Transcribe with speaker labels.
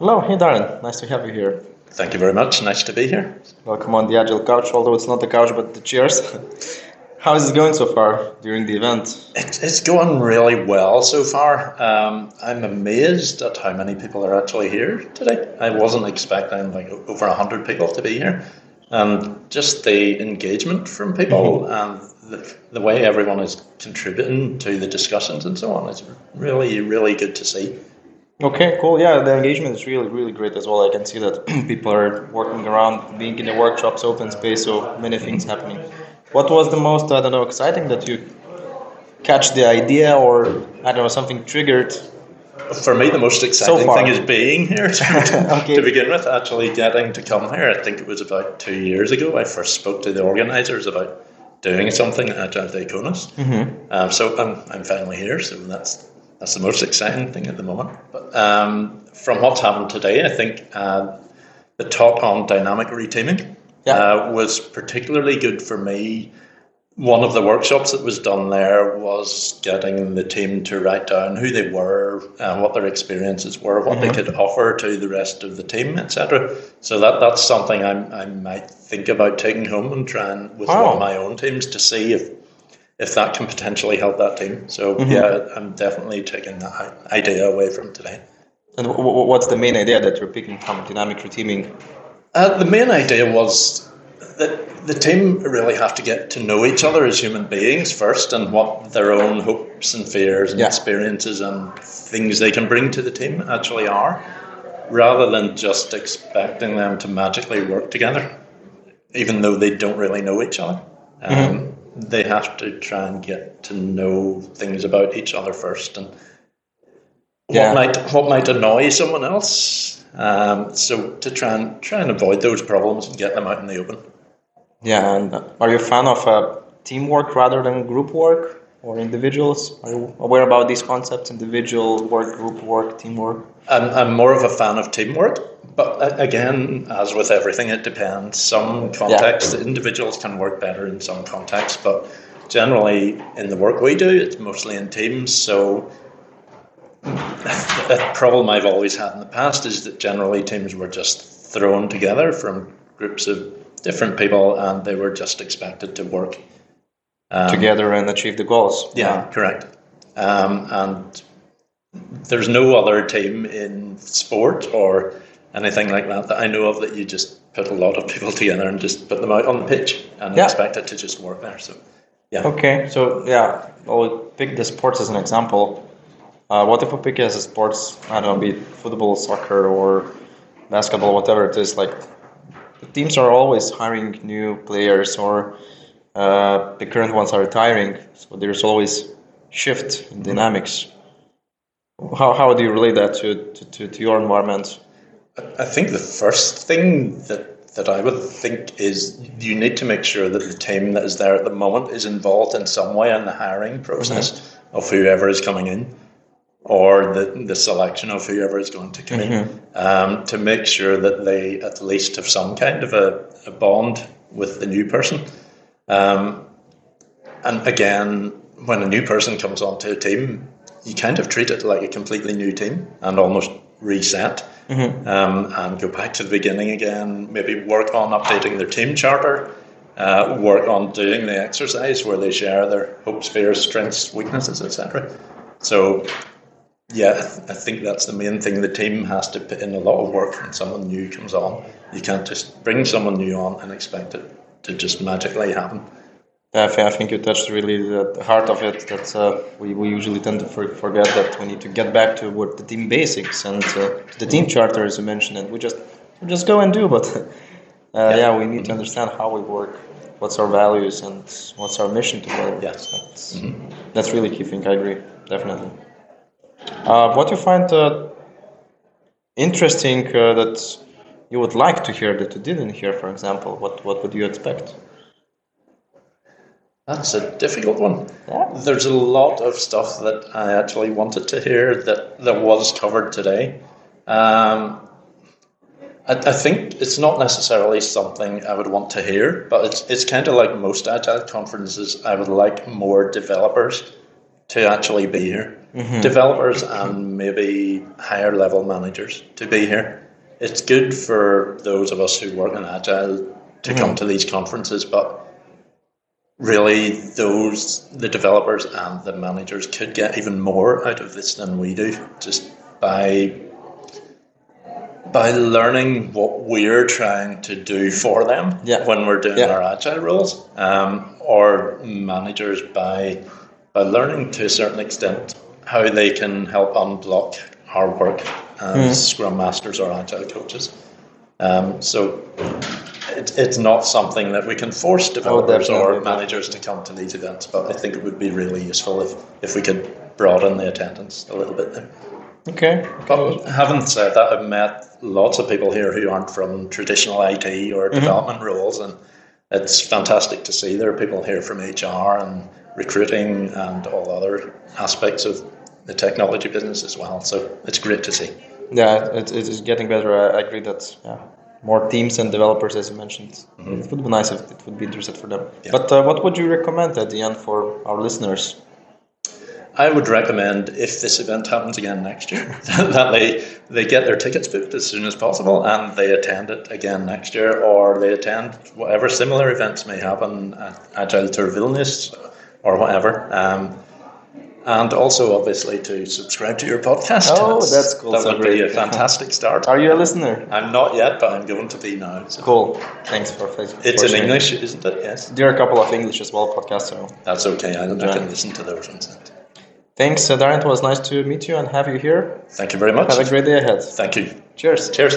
Speaker 1: Hello, hey Darren, nice to have you here.
Speaker 2: Thank you very much. Nice to be here.
Speaker 1: Welcome on the Agile Couch, although it's not the couch but the chairs. How is it going so far during the event?
Speaker 2: It, it's going really well so far. Um, I'm amazed at how many people are actually here today. I wasn't expecting like over 100 people to be here. And just the engagement from people mm-hmm. and the, the way everyone is contributing to the discussions and so on is really, really good to see.
Speaker 1: Okay, cool. Yeah, the engagement is really, really great as well. I can see that people are working around, being in the workshops, open space, so many things happening. What was the most, I don't know, exciting that you catch the idea or, I don't know, something triggered?
Speaker 2: For me, the most exciting so thing is being here to, okay. to begin with, actually getting to come here. I think it was about two years ago I first spoke to the organisers about doing something at Agile Day Kaunas. Mm-hmm. Um, so I'm, I'm finally here, so that's that's the most exciting thing at the moment. But um, from what's happened today, I think uh, the talk on dynamic reteaming yeah. uh, was particularly good for me. One of the workshops that was done there was getting the team to write down who they were, uh, what their experiences were, what mm-hmm. they could offer to the rest of the team, etc. So that that's something I'm, I might think about taking home and trying with oh. one of my own teams to see if if that can potentially help that team. So mm-hmm. yeah, I'm definitely taking that idea away from today.
Speaker 1: And what's the main idea that you're picking from dynamic reteaming?
Speaker 2: Uh, the main idea was that the team really have to get to know each other as human beings first, and what their own hopes and fears and yeah. experiences and things they can bring to the team actually are, rather than just expecting them to magically work together, even though they don't really know each other. Mm-hmm. Um, mm-hmm they have to try and get to know things about each other first and yeah. what might what might annoy someone else. Um, so to try and try and avoid those problems and get them out in the open.
Speaker 1: Yeah, and are you a fan of uh, teamwork rather than group work or individuals? Are you aware about these concepts: individual work, group work, teamwork?
Speaker 2: I'm, I'm more of a fan of teamwork but uh, again, as with everything, it depends. Some contexts, yeah. individuals can work better in some contexts, but generally in the work we do, it's mostly in teams. So a problem I've always had in the past is that generally teams were just thrown together from groups of different people, and they were just expected to work
Speaker 1: um, together and achieve the goals.
Speaker 2: Yeah, yeah. correct. Um, and there's no other team in sport or anything like that that I know of that you just put a lot of people together and just put them out on the pitch and yeah. expect it to just work there. So, yeah.
Speaker 1: Okay, so yeah, I'll pick the sports as an example. Uh, what if we pick as a sports? I don't know, be it football, soccer, or basketball, whatever it is. Like the teams are always hiring new players, or uh, the current ones are retiring. So there's always shift in dynamics. How, how do you relate that to, to, to your environment?
Speaker 2: I think the first thing that that I would think is you need to make sure that the team that is there at the moment is involved in some way in the hiring process mm-hmm. of whoever is coming in or the, the selection of whoever is going to come mm-hmm. in um, to make sure that they at least have some kind of a, a bond with the new person. Um, and again, when a new person comes onto a team, you kind of treat it like a completely new team and almost reset mm-hmm. um, and go back to the beginning again. Maybe work on updating their team charter. Uh, work on doing the exercise where they share their hopes, fears, strengths, weaknesses, etc. So, yeah, I think that's the main thing. The team has to put in a lot of work when someone new comes on. You can't just bring someone new on and expect it to just magically happen.
Speaker 1: I think you touched really the heart of it. That uh, we, we usually tend to forget that we need to get back to what the team basics and uh, the team charter, as you mentioned, and we just we just go and do. But uh, yeah. yeah. we need to understand how we work, what's our values, and what's our mission together.
Speaker 2: Yes,
Speaker 1: that's, mm-hmm. that's really key thing. I agree, definitely. Uh, what you find uh, interesting uh, that you would like to hear that you didn't hear, for example, what what would you expect?
Speaker 2: That's a difficult one. Yeah. There's a lot of stuff that I actually wanted to hear that, that was covered today. Um, I, I, think it's not necessarily something I would want to hear, but it's, it's kind of like most Agile conferences. I would like more developers to actually be here. developers and maybe higher level managers to be here. It's good for those of us who work in agile to come to these conferences, but really those the developers and the managers could get even more out of this than we do just by by learning what we're trying to do for them
Speaker 1: Yeah.
Speaker 2: when we're doing
Speaker 1: Yeah.
Speaker 2: our agile roles, um, or managers by by learning to a certain extent how they can help unblock our work as Scrum Masters or Agile coaches. Um, so it, it's not something that we can force oh, developers or
Speaker 1: Oh, definitely.
Speaker 2: managers to come to these events, but I think it would be really useful if, if we could broaden the attendance a little bit there.
Speaker 1: Okay.
Speaker 2: But having said that, I've met lots of people here who aren't from traditional IT or mm-hmm. development roles, and it's fantastic to see there are people here from HR and recruiting and all other aspects of the technology business as well. So it's great to see.
Speaker 1: Yeah, it, it is getting better. I, I agree that yeah, more teams and developers, as you mentioned, it would be nice if it would be interested for them.
Speaker 2: Yeah.
Speaker 1: But uh, what would you recommend at the end for our listeners?
Speaker 2: I would recommend if this event happens again next year that they they get their tickets booked as soon as possible and they attend it again next year or they attend whatever similar events may happen at Agile Tour Vilnius or whatever. Um, and also obviously to subscribe to your podcast.
Speaker 1: Oh, that's cool.
Speaker 2: That
Speaker 1: So
Speaker 2: would be a fantastic start.
Speaker 1: Are you a listener?
Speaker 2: I'm not yet, but I'm going to be now. So.
Speaker 1: Cool. Thanks for Facebook.
Speaker 2: It's in. English, isn't it? Yes.
Speaker 1: There are a couple of English as well podcasts. So
Speaker 2: That's okay. I, I can listen to those ones.
Speaker 1: thanks, Darren. It was nice to meet you and have you here.
Speaker 2: Thank you very much.
Speaker 1: Have a great day ahead.
Speaker 2: Thank you.
Speaker 1: Cheers.
Speaker 2: Cheers.